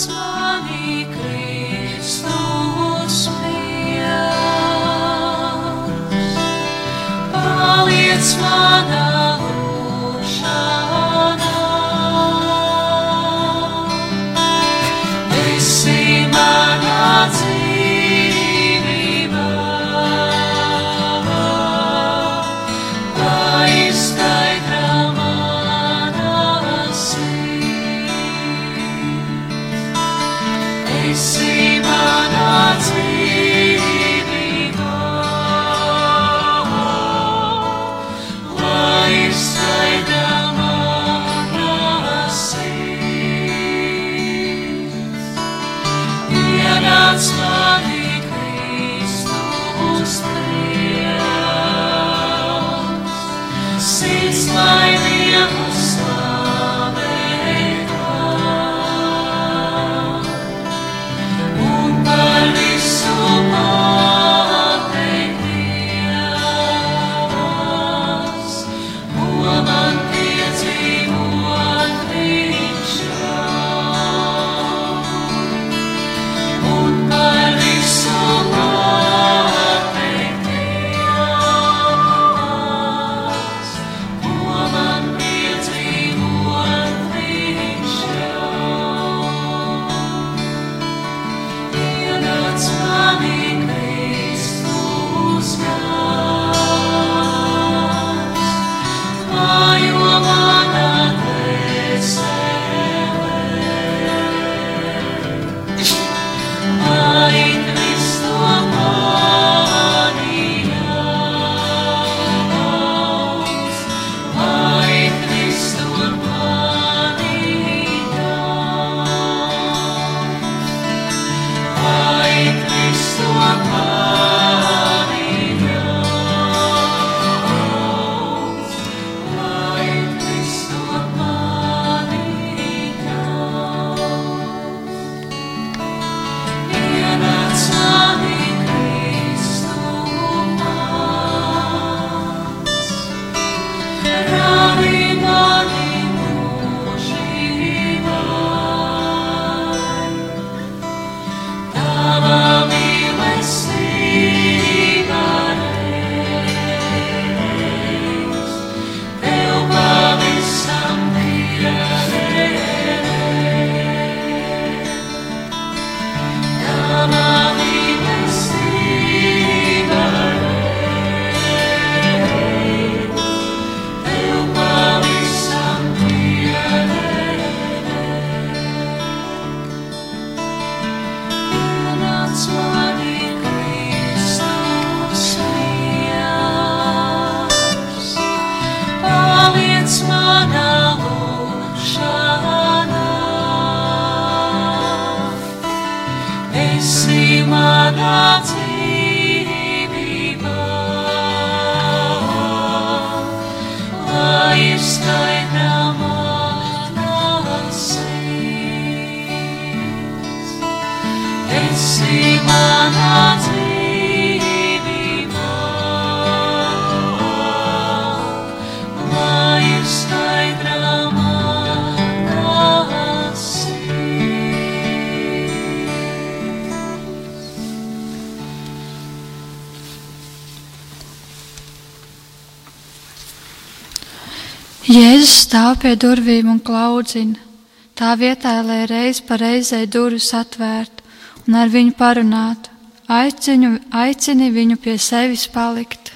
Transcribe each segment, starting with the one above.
smile. stāv pie durvīm un klaudzina. Tā vietā, lai reiz pa reizē durvis atvērt un ar viņu parunātu, aicini, aicini viņu pie sevis palikt.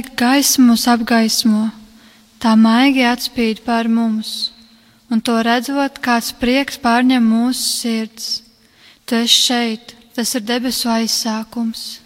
vajag gaismu mūs apgaismo, tā maigi atspīd pār mums, un to redzot, kāds prieks pārņem mūsu sirds. Tu esi šeit, tas ir debesu aizsākums.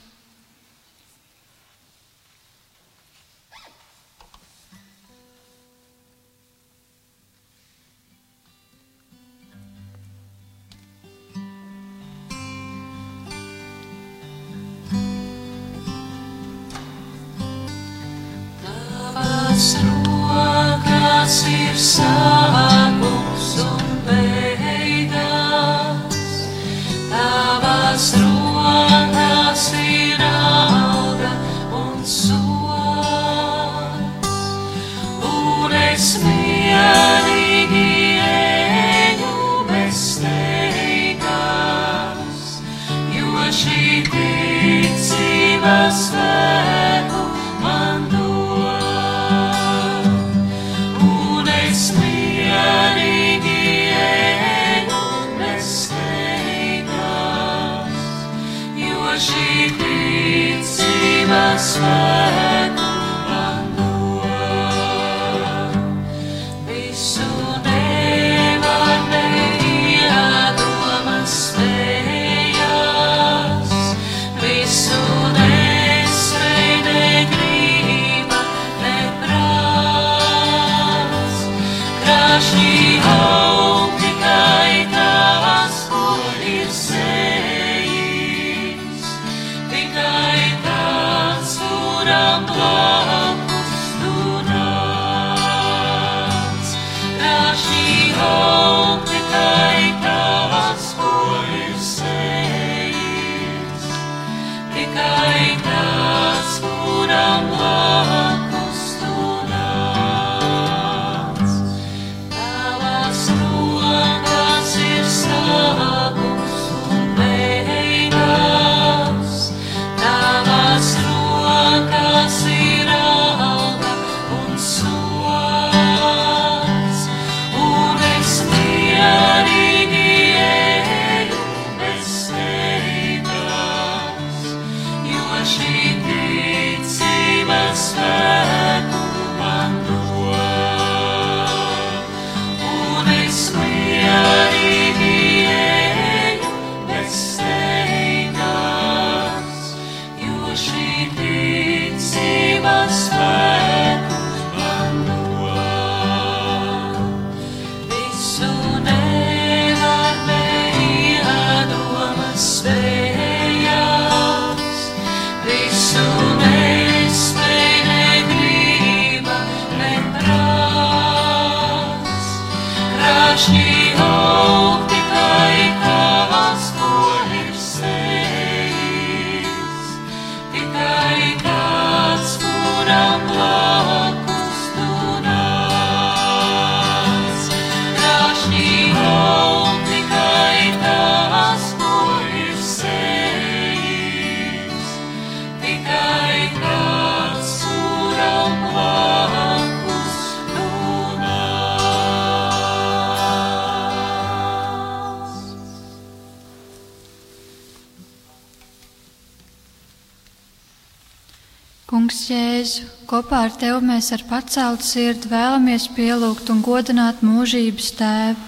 mēs ar paceltu sirdi vēlamies pielūgt un godināt mūžības tēvu.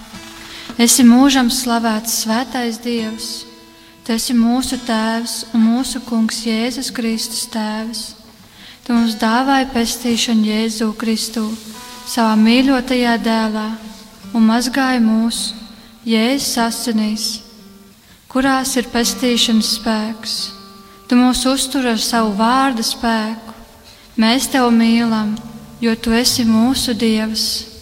Esi mūžam slavēts, svētais Dievs! Tu esi mūsu tēvs un mūsu kungs Jēzus Kristus tēvs. Tu mums dāvāji pestīšanu Jēzu Kristu savā mīļotajā dēlā un mazgāji mūs Jēzus asinīs, kurās ir pestīšanas spēks. Tu mūs uztur ar savu vārdu spēku. Mēs tevi mīlam, jo tu esi mūsu Dievs.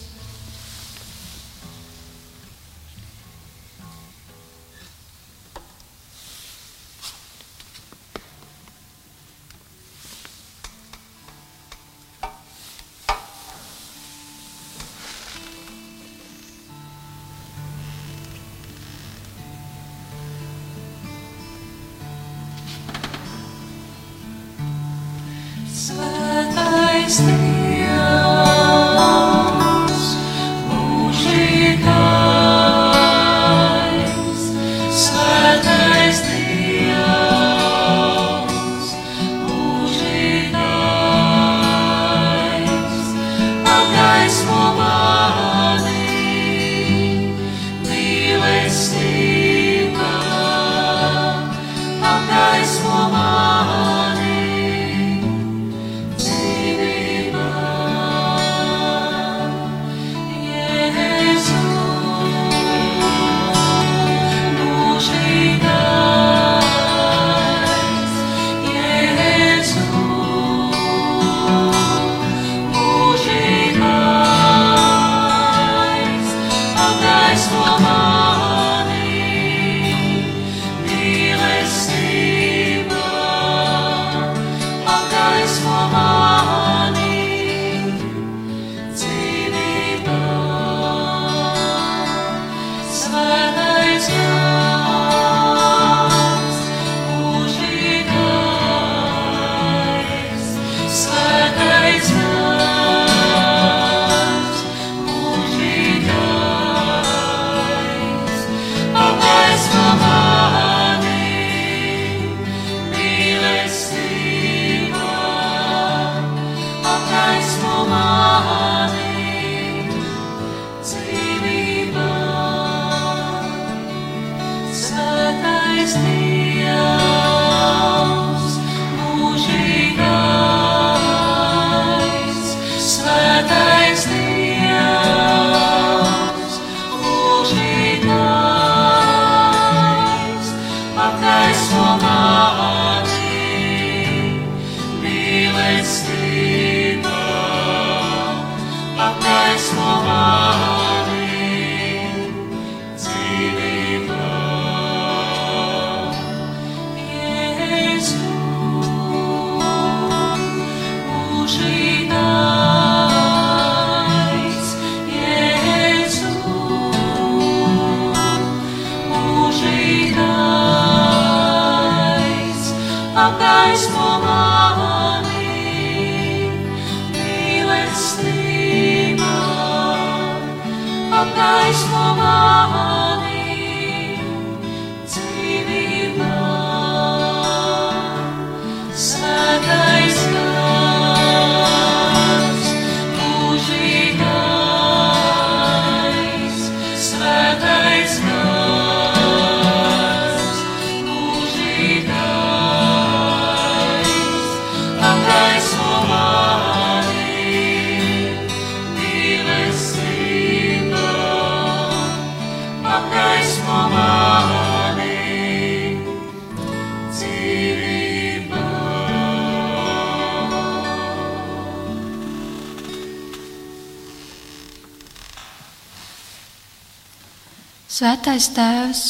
Svētais Tēvs,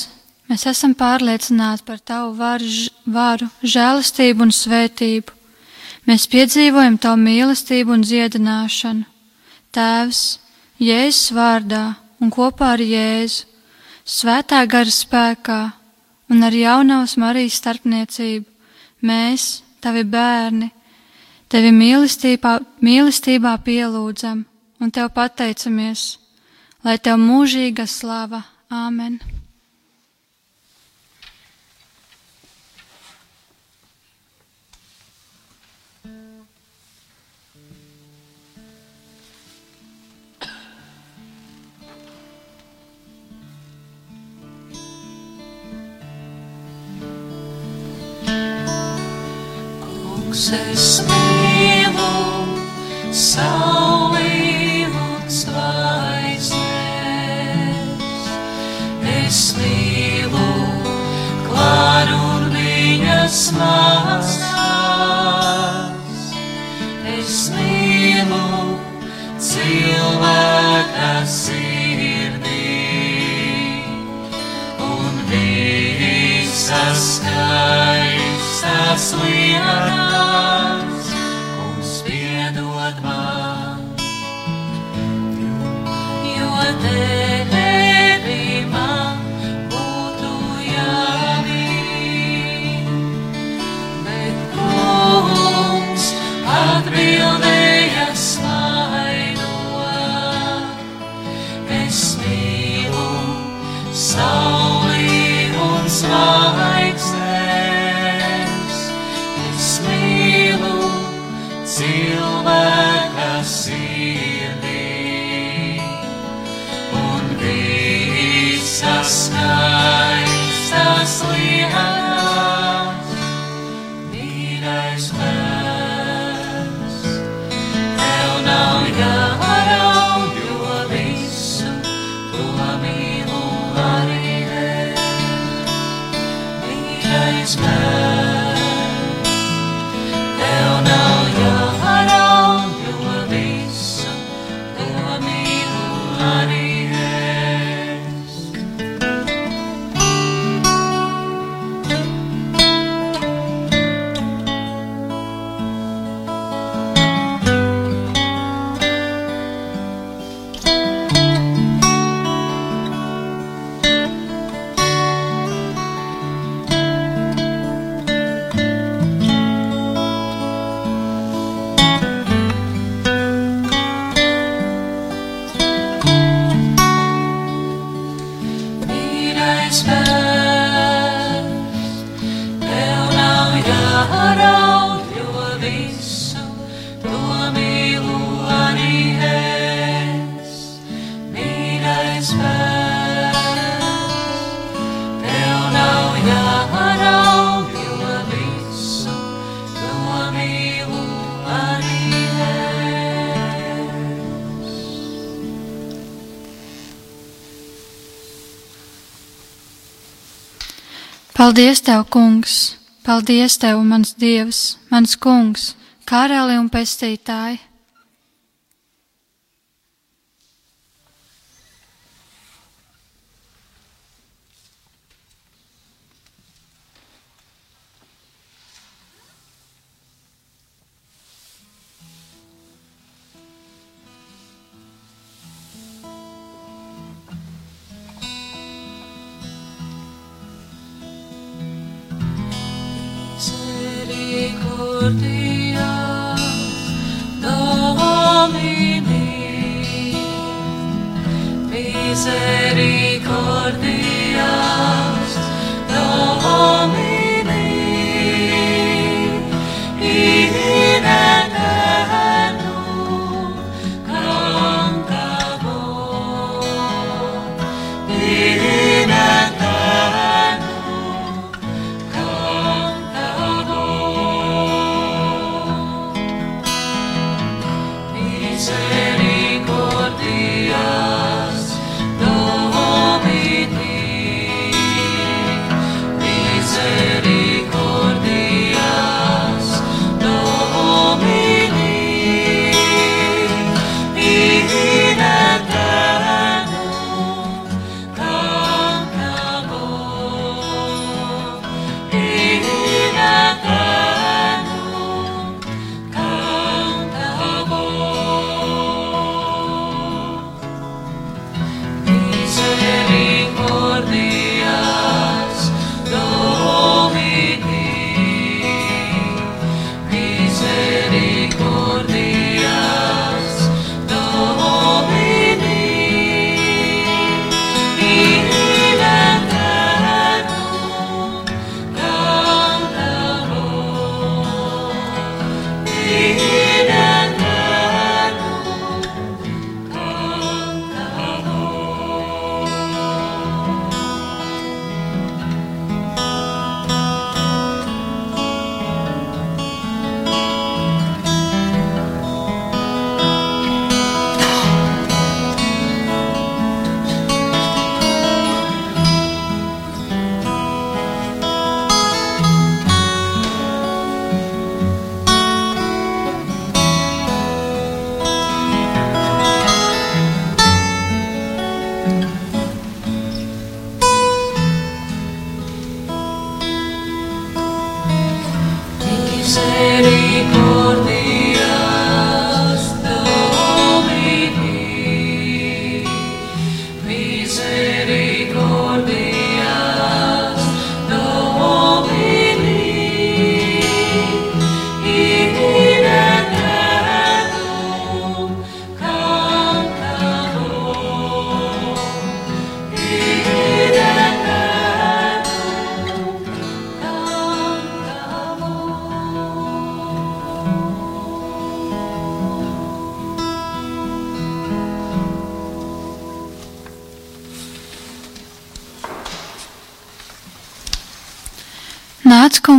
mēs esam pārliecināti par Tavu varu, varu žēlastību un svētību. Mēs piedzīvojam Tavu mīlestību un dziedināšanu. Tēvs, Jēzus vārdā un kopā ar Jēzu, Svētā gara spēkā un ar jaunavas Marijas starpniecību, mēs, Tavi bērni, Tevi mīlestībā, mīlestībā pielūdzam un Tev pateicamies lai tev mūžīga slava. Āmen! Kungs, es mīlu māsas. Es mīlu cilvēka sirdī un visas skaistas lietas, Paldies, Tev, Kungs! Paldies, Tev, mans Dievs, mans Kungs, karali un pestītāji! Misericordias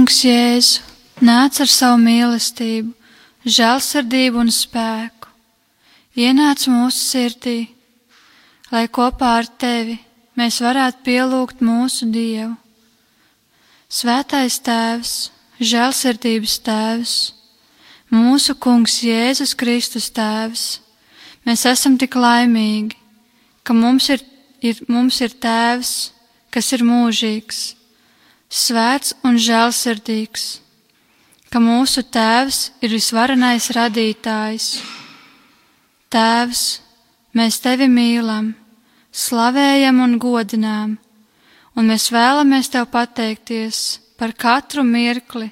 kungs, Jēzu, nāc ar savu mīlestību, žēlsirdību un spēku. Ienāc mūsu sirdī, lai kopā ar tevi mēs varētu pielūgt mūsu Dievu. Svētais Tēvs, žēlsirdības Tēvs, mūsu kungs Jēzus Kristus Tēvs, mēs esam tik laimīgi, ka mums ir, ir, mums ir Tēvs, kas ir mūžīgs svēts un žēlsirdīgs, ka mūsu Tēvs ir visvarenais radītājs. Tēvs, mēs tevi mīlam, slavējam un godinām, un mēs vēlamies tev pateikties par katru mirkli,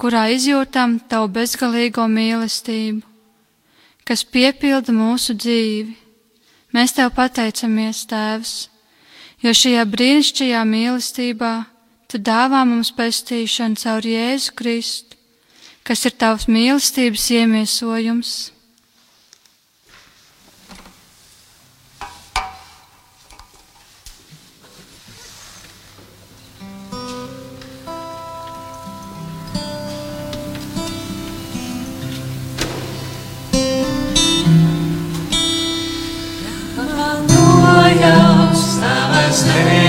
kurā izjūtam tavu bezgalīgo mīlestību, kas piepilda mūsu dzīvi. Mēs tev pateicamies, Tēvs, jo šajā brīnišķīgajā mīlestībā Tu dāvā mums pestīšanu caur Jēzu Kristu, kas ir tavs mīlestības iemiesojums. Tavas debesis,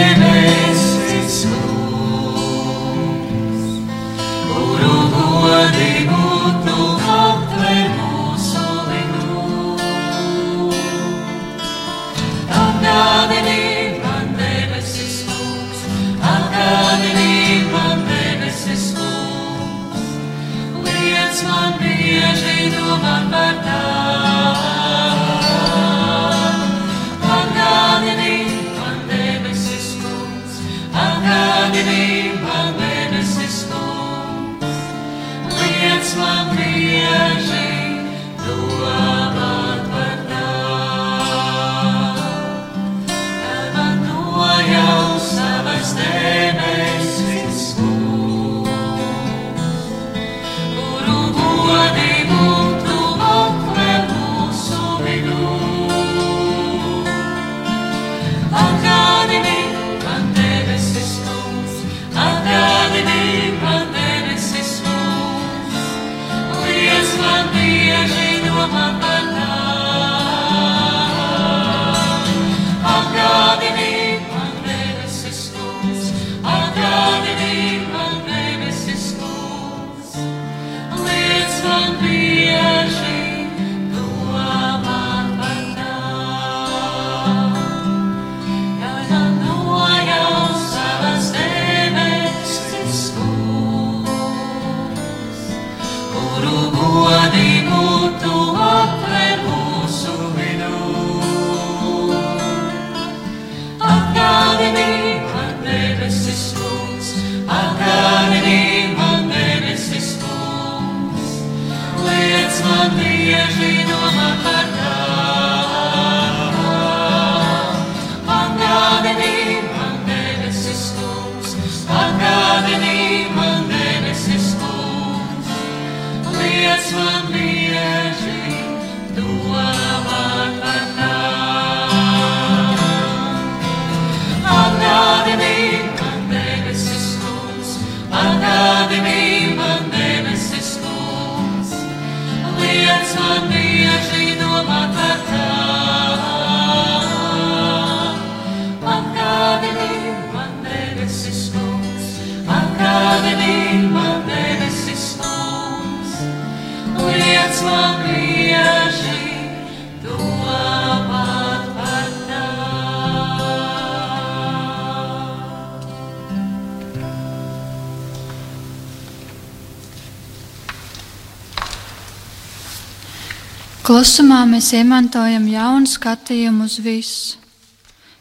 Klusumā mēs iemantojam jaunu skatījumu uz visu.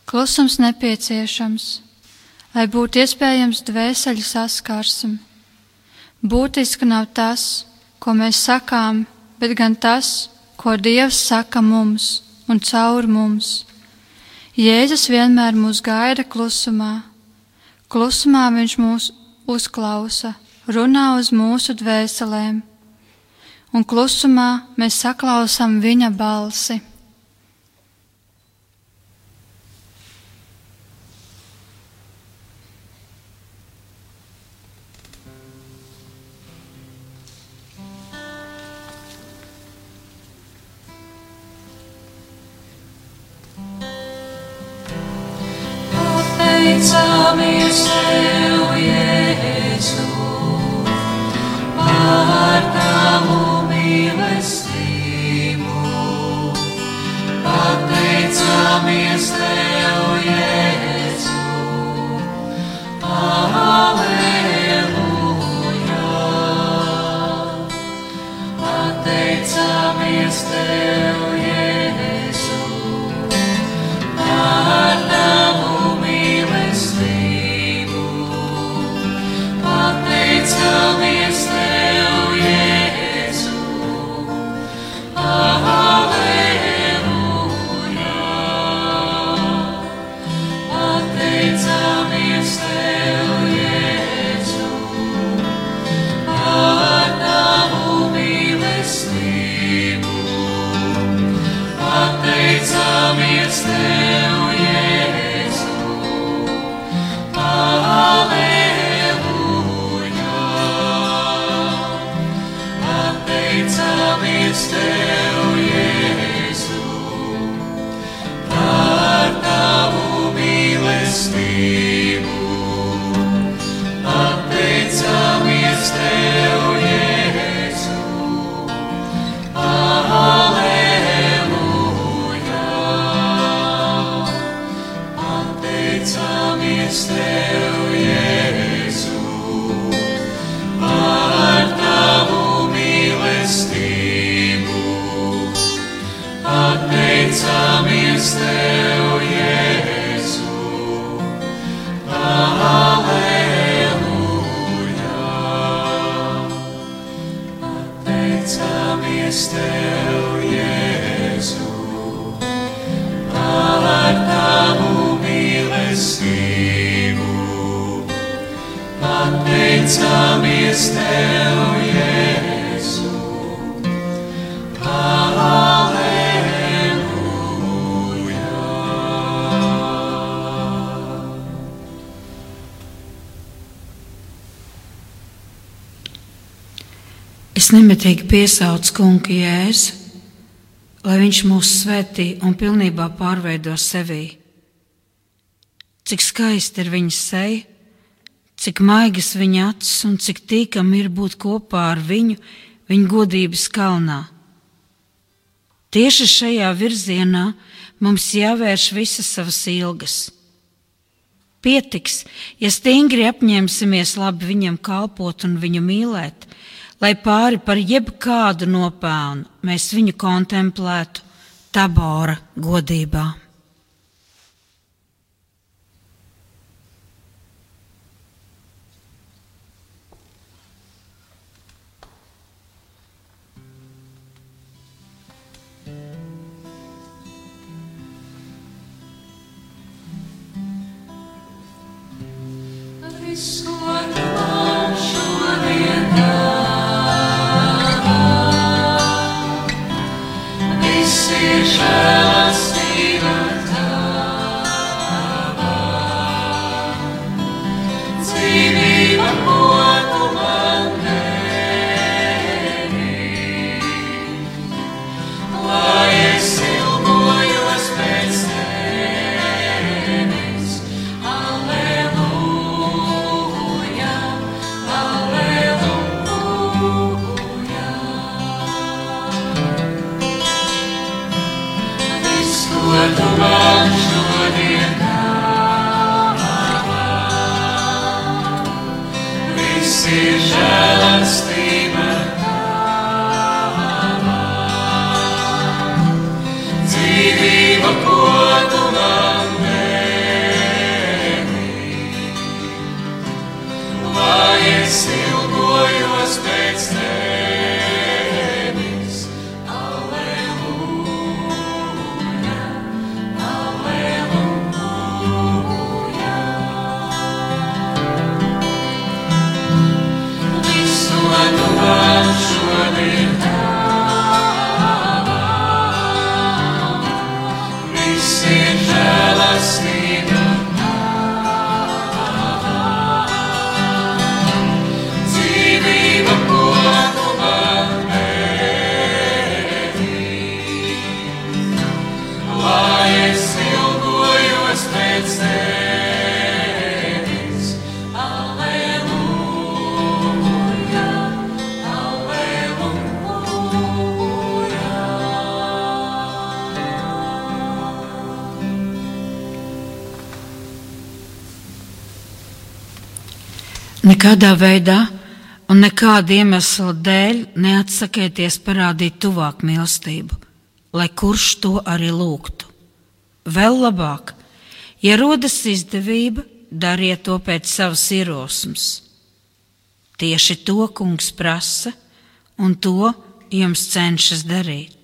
Klusums nepieciešams, lai būtu iespējams dvēseli saskarsme. Būtiski nav tas, ko mēs sakām, bet gan tas, ko Dievs saka mums un caur mums. Jēzus vienmēr mūs gaida klusumā. Klusumā viņš mūs uzklausa, runā uz mūsu dvēselēm, un klusumā mēs saklausām viņa balsi. Es nemitīgi piesaucu kungu Jēzu, lai viņš mūs svētī un pilnībā pārveido sevī. Cik skaisti ir viņa seja, cik maigas viņa acis un cik tīkam ir būt kopā ar viņu viņa godības kalnā. Tieši šajā virzienā mums jāvērš visas savas ilgas. Pietiks, ja stingri apņemsimies labi viņam kalpot un viņu mīlēt, lai pāri par jebkādu nopelnu mēs viņu kontemplētu tabora godībā. Nekādā veidā un nekāda iemesla dēļ neatsakieties parādīt tuvāk mīlestību, lai kurš to arī lūgtu. Vēl labāk, ja rodas izdevība, dariet to pēc savas ierosmes. Tieši to kungs prasa, un to jums cenšas darīt.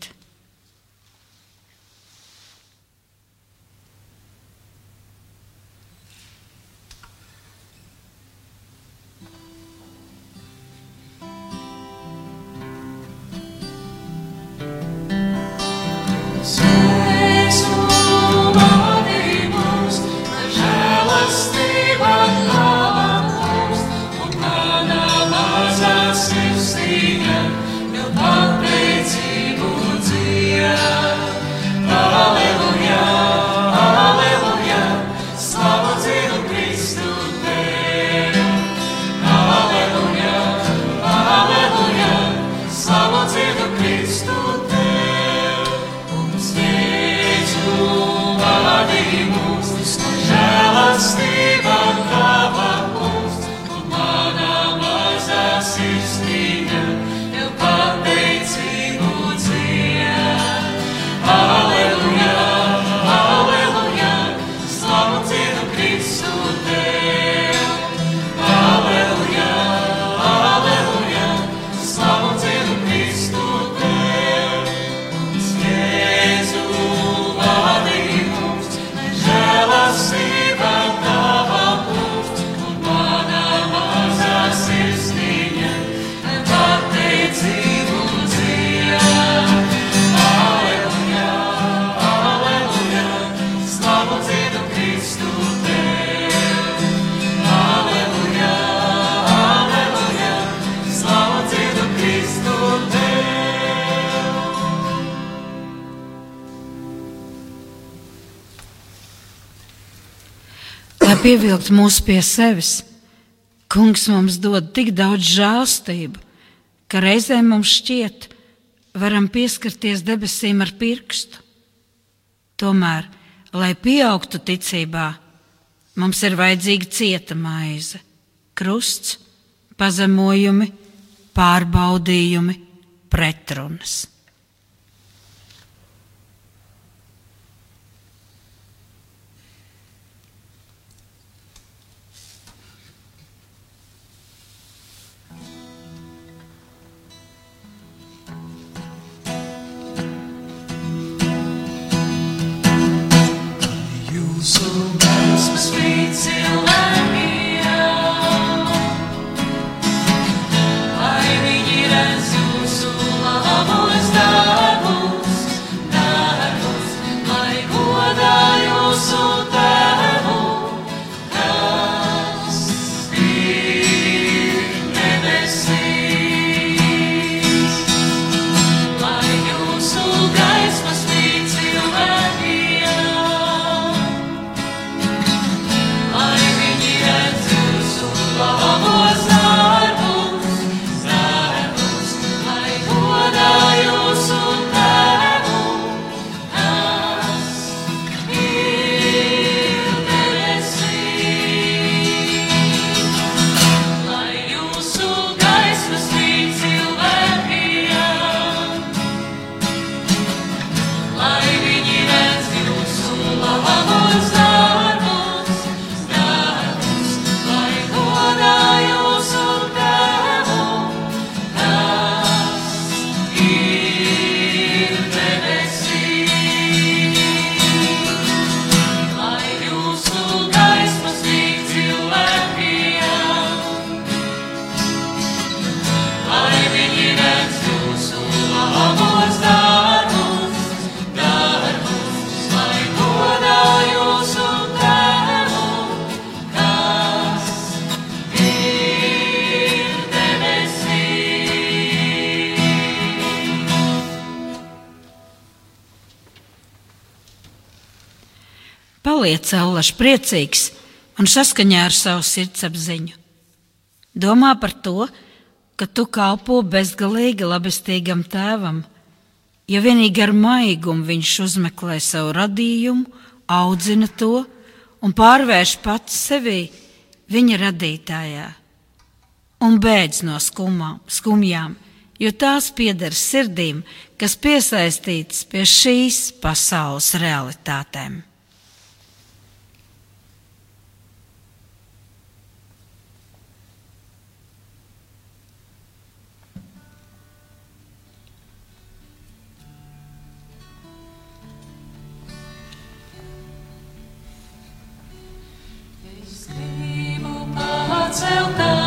Lai pievilktu mūs pie sevis, Kungs mums dod tik daudz žēlstību, ka reizēm mums šķiet, varam pieskarties debesīm ar pirkstu. Tomēr, lai pieaugtu ticībā, mums ir vajadzīga cieta maize, krusts, pazemojumi, pārbaudījumi, pretrunas. so paliec allaž priecīgs un saskaņā ar savu sirdsapziņu. Domā par to, ka tu kalpo bezgalīgi labestīgam tēvam, ja vienīgi ar maigumu viņš uzmeklē savu radījumu, audzina to un pārvērš pats sevi viņa radītājā. Un beidz no skumām, skumjām, jo tās pieder sirdīm, kas piesaistītas pie šīs pasaules realitātēm. seu tempo.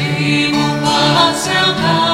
Vivo para saudar.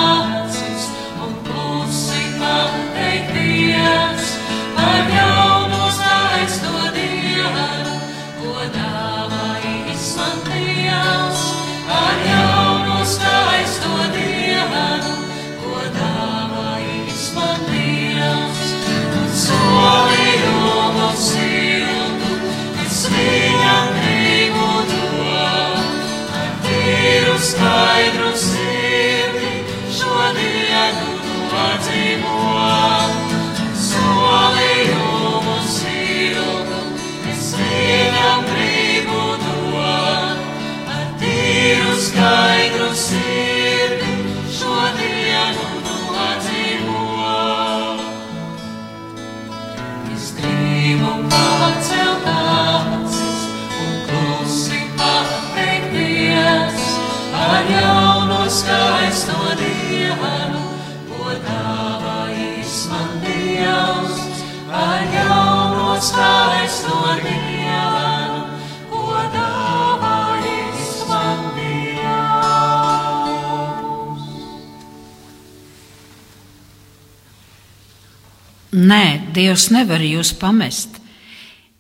Nē, Dievs nevar jūs pamest.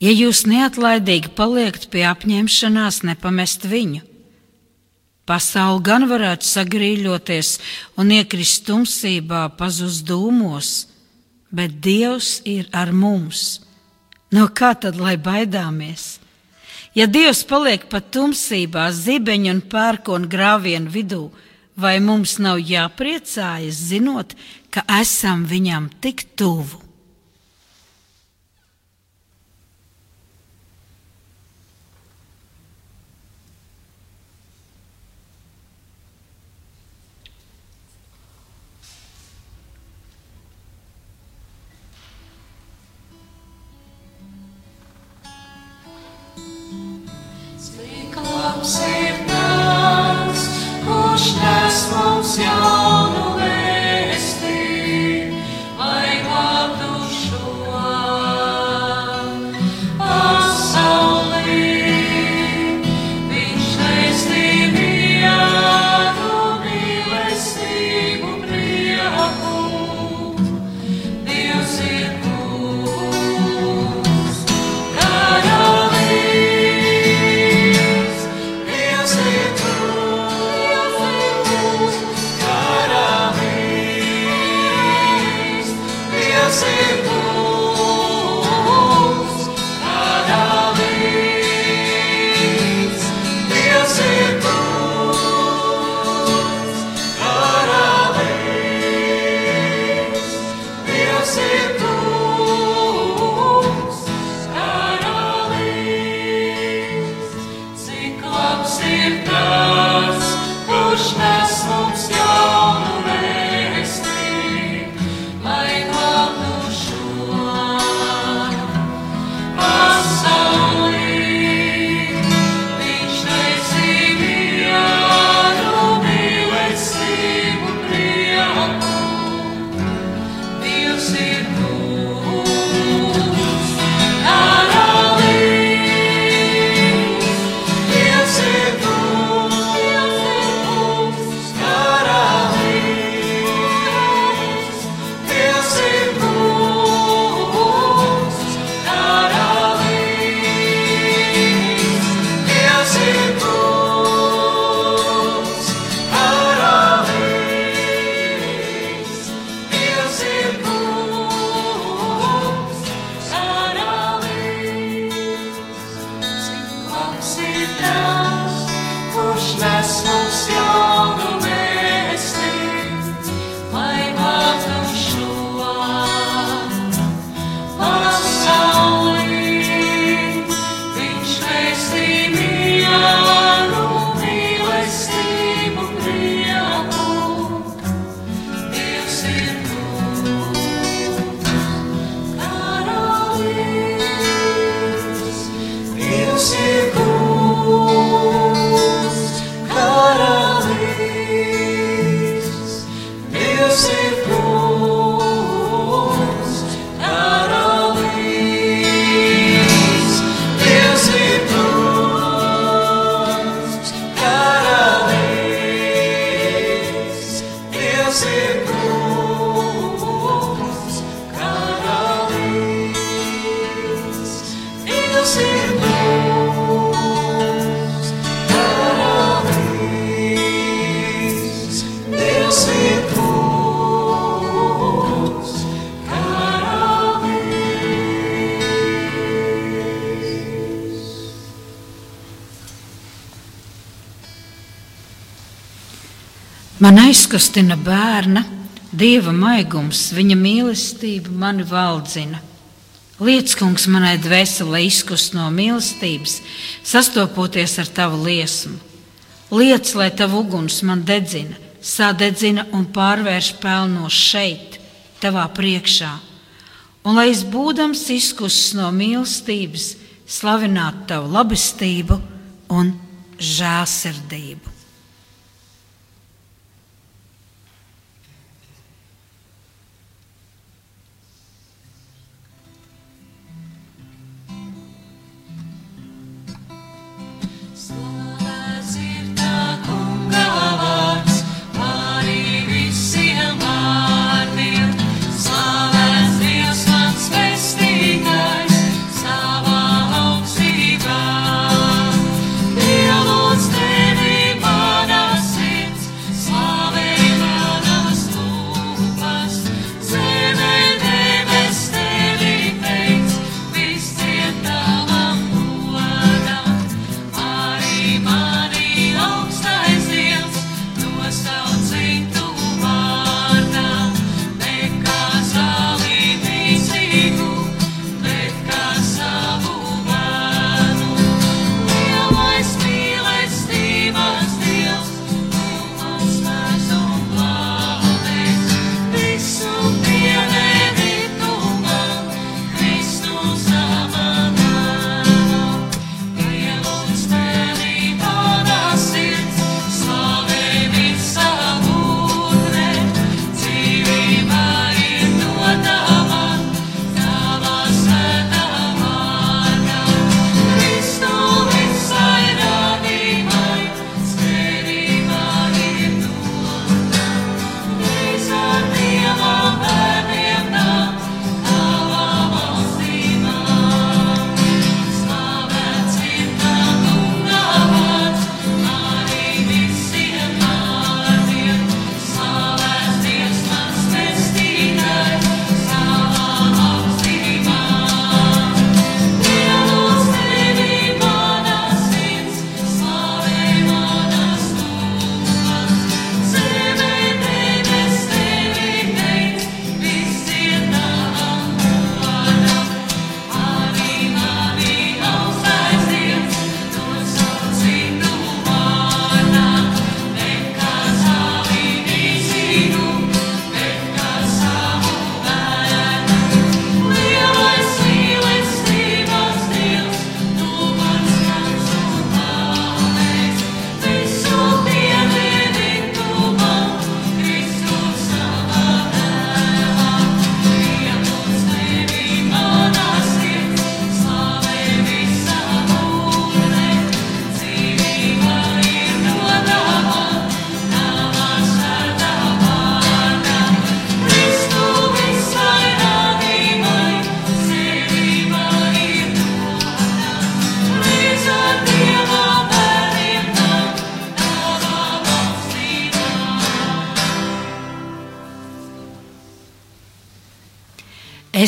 Ja jūs neatlaidīgi paliekat pie apņemšanās nepamest viņu, pasaule gan varētu sagrīļoties un iekrist tumsībā, pazust dūmos, bet Dievs ir ar mums. No kā tad lai baidāmies? Ja Dievs paliek pat tumsībā, zibeņu un pērkonu grāvienu vidū, vai mums nav jāpriecājas, zinot, ka esam viņam tik tuvu? Man aizkustina bērna, dieva maigums, viņa mīlestība mani valdzina. Lietas, kungs, manai dvēselē izkust no mīlestības, sastopoties ar tavu liesmu. Lietas, lai tavu uguns man dedzina, sadedzina un pārvērš pelnos šeit, tavā priekšā. Un lai es būdams izkusts no mīlestības, slavinātu tavu labestību un žēlsirdību.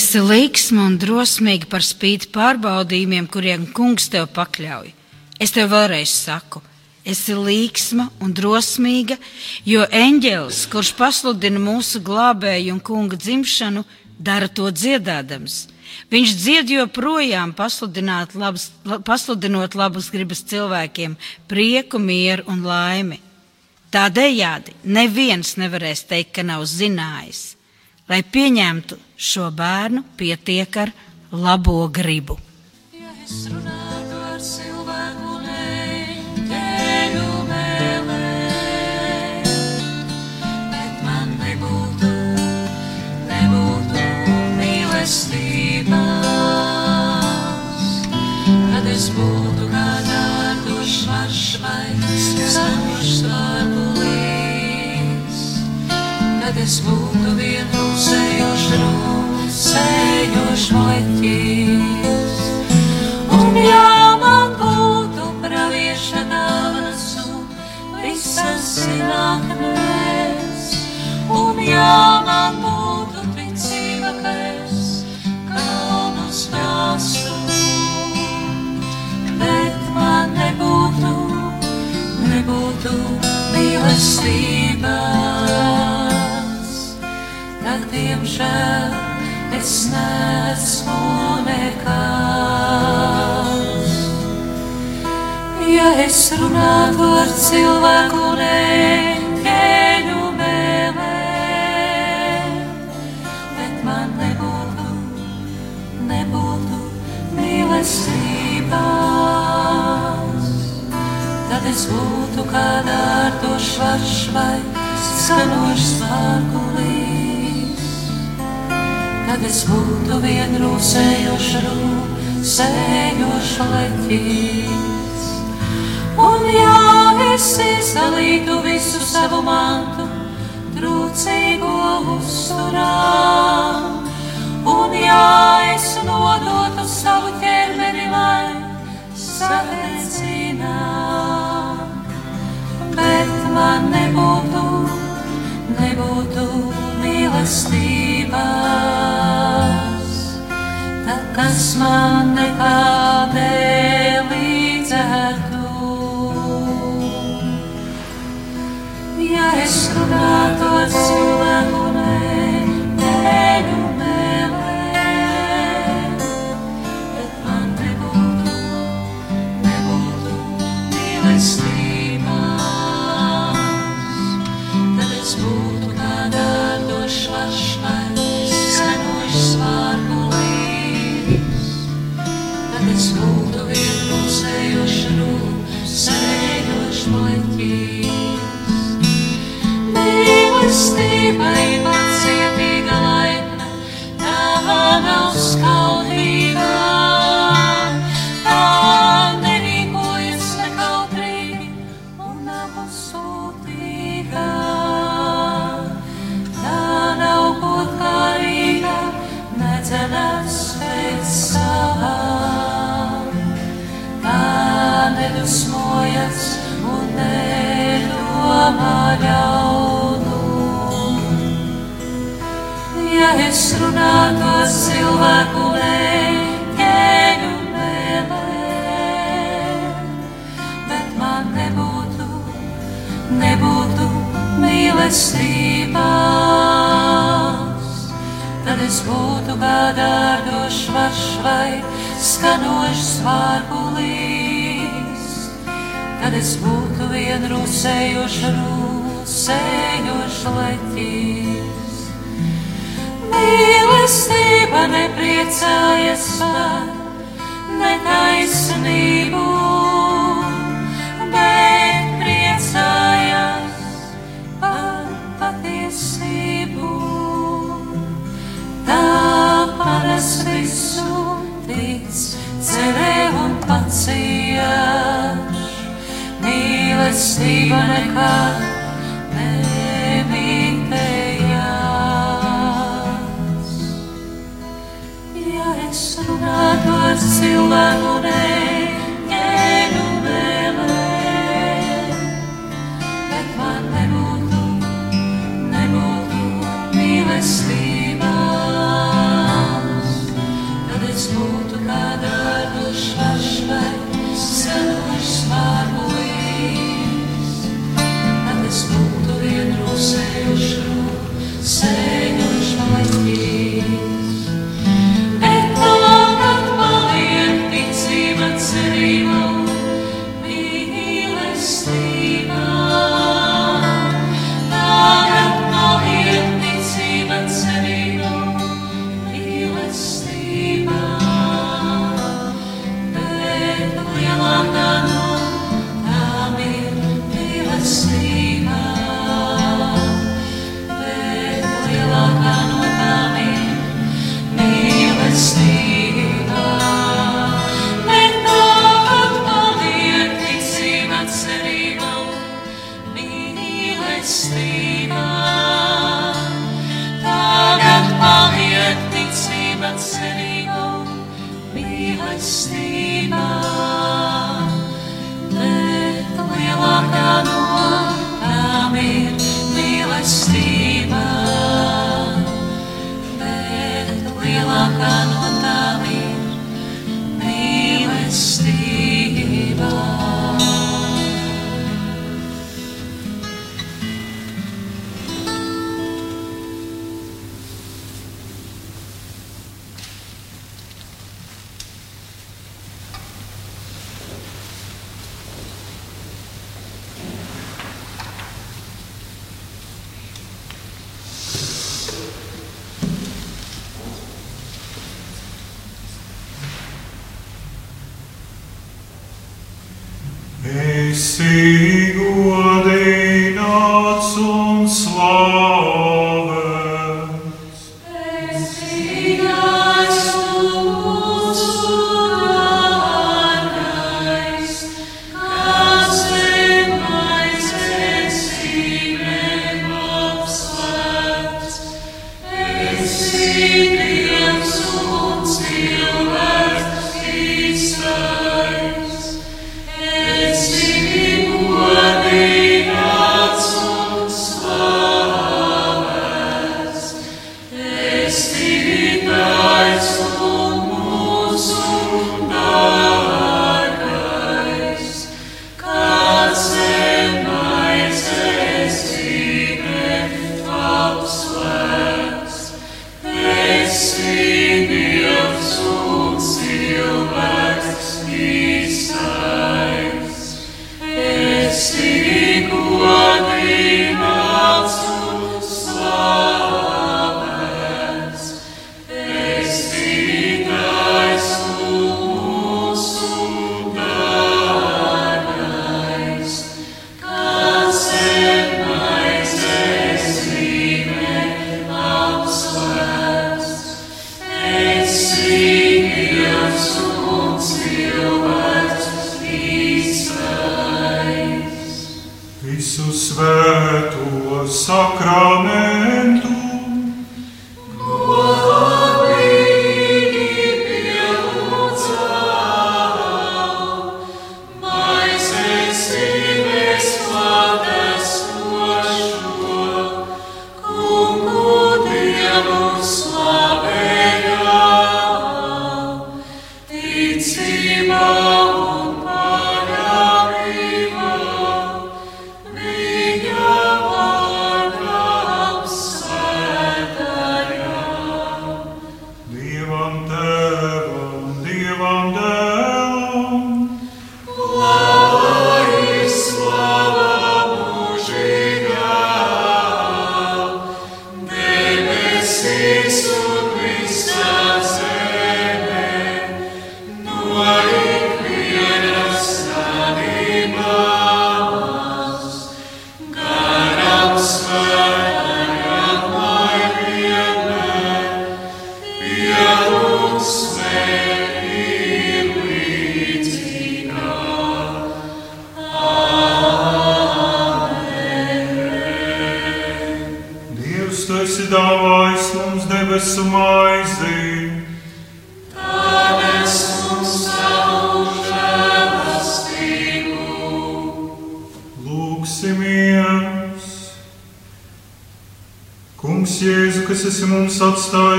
Esi līksma un drosmīga par spīti pārbaudījumiem, kuriem kungs tev pakļauj. Es tev vēlreiz saku, esi līksma un drosmīga, jo eņģēlis, kurš pasludina mūsu glābēju un kunga dzimšanu, dara to dziedādams. Viņš dzied joprojām, pasludināt labas, la- pasludinot labas gribas cilvēkiem, prieku, mieru un laimi. Tādējādi neviens nevarēs teikt, ka nav zinājis. Lai pieņemtu šo bērnu, pietiek ar labo gribu. Ja ar silvēku, mēlē, nebūtu, nebūtu Kad es būtu kādā dušmašvaigs, kas dušmašvaigs nebūtu es būtu vienpusējošs rūsējošs leķis. Un ja man būtu pravieša dāvanas un visas zinātnes, un ja man būtu ticība, ka es kalnus nāstu, bet man nebūtu, nebūtu mīlestības, diemžēl, es nesmu nekas. Ja es runātu ar cilvēku neķēļu mēlē, bet man nebūtu, nebūtu mīlestības, tad es būtu kā dārtošs varš vai skanošs vārgulīs. Kad es būtu vienrūsējošs rūsējošs leķis. Un ja es izdalītu visu savu mantu, trūcīgo uzturā, un ja es nodotu savu ķermeni, lai sadedzinātu, bet man nebūtu, nebūtu mīlestības, tad kas man nekādēļ līdzētu. Ja es runātu ar cilvēku Mīlestībai pacietīga mīlestības, tad es būtu gādādošs varš vai skanošs vārgulīs. Tad es būtu vienrūsējošs rūsējošs leķis. Mīlestība nepriecājas par netaisnību, bet priecājas par patiesību. Tā visu tic, cerē un pacieš. Mīlestība nekad es runātu ar cilvēku neķēdu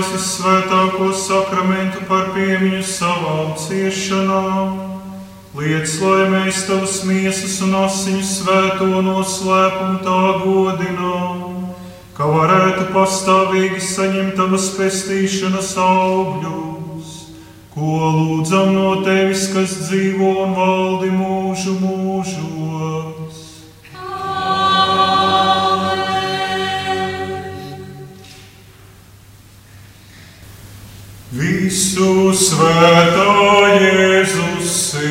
atstājis vissvētāko sakramentu par piemiņu savām ciešanām, liec, lai mēs tavus miesas un asiņu svēto noslēpumu tā godinām, ka varētu pastāvīgi saņemt tavas pestīšanas augļus, ko lūdzam no tevis, kas dzīvo un valdi mūžu mūžos. Visu svētā Jēzus sirds.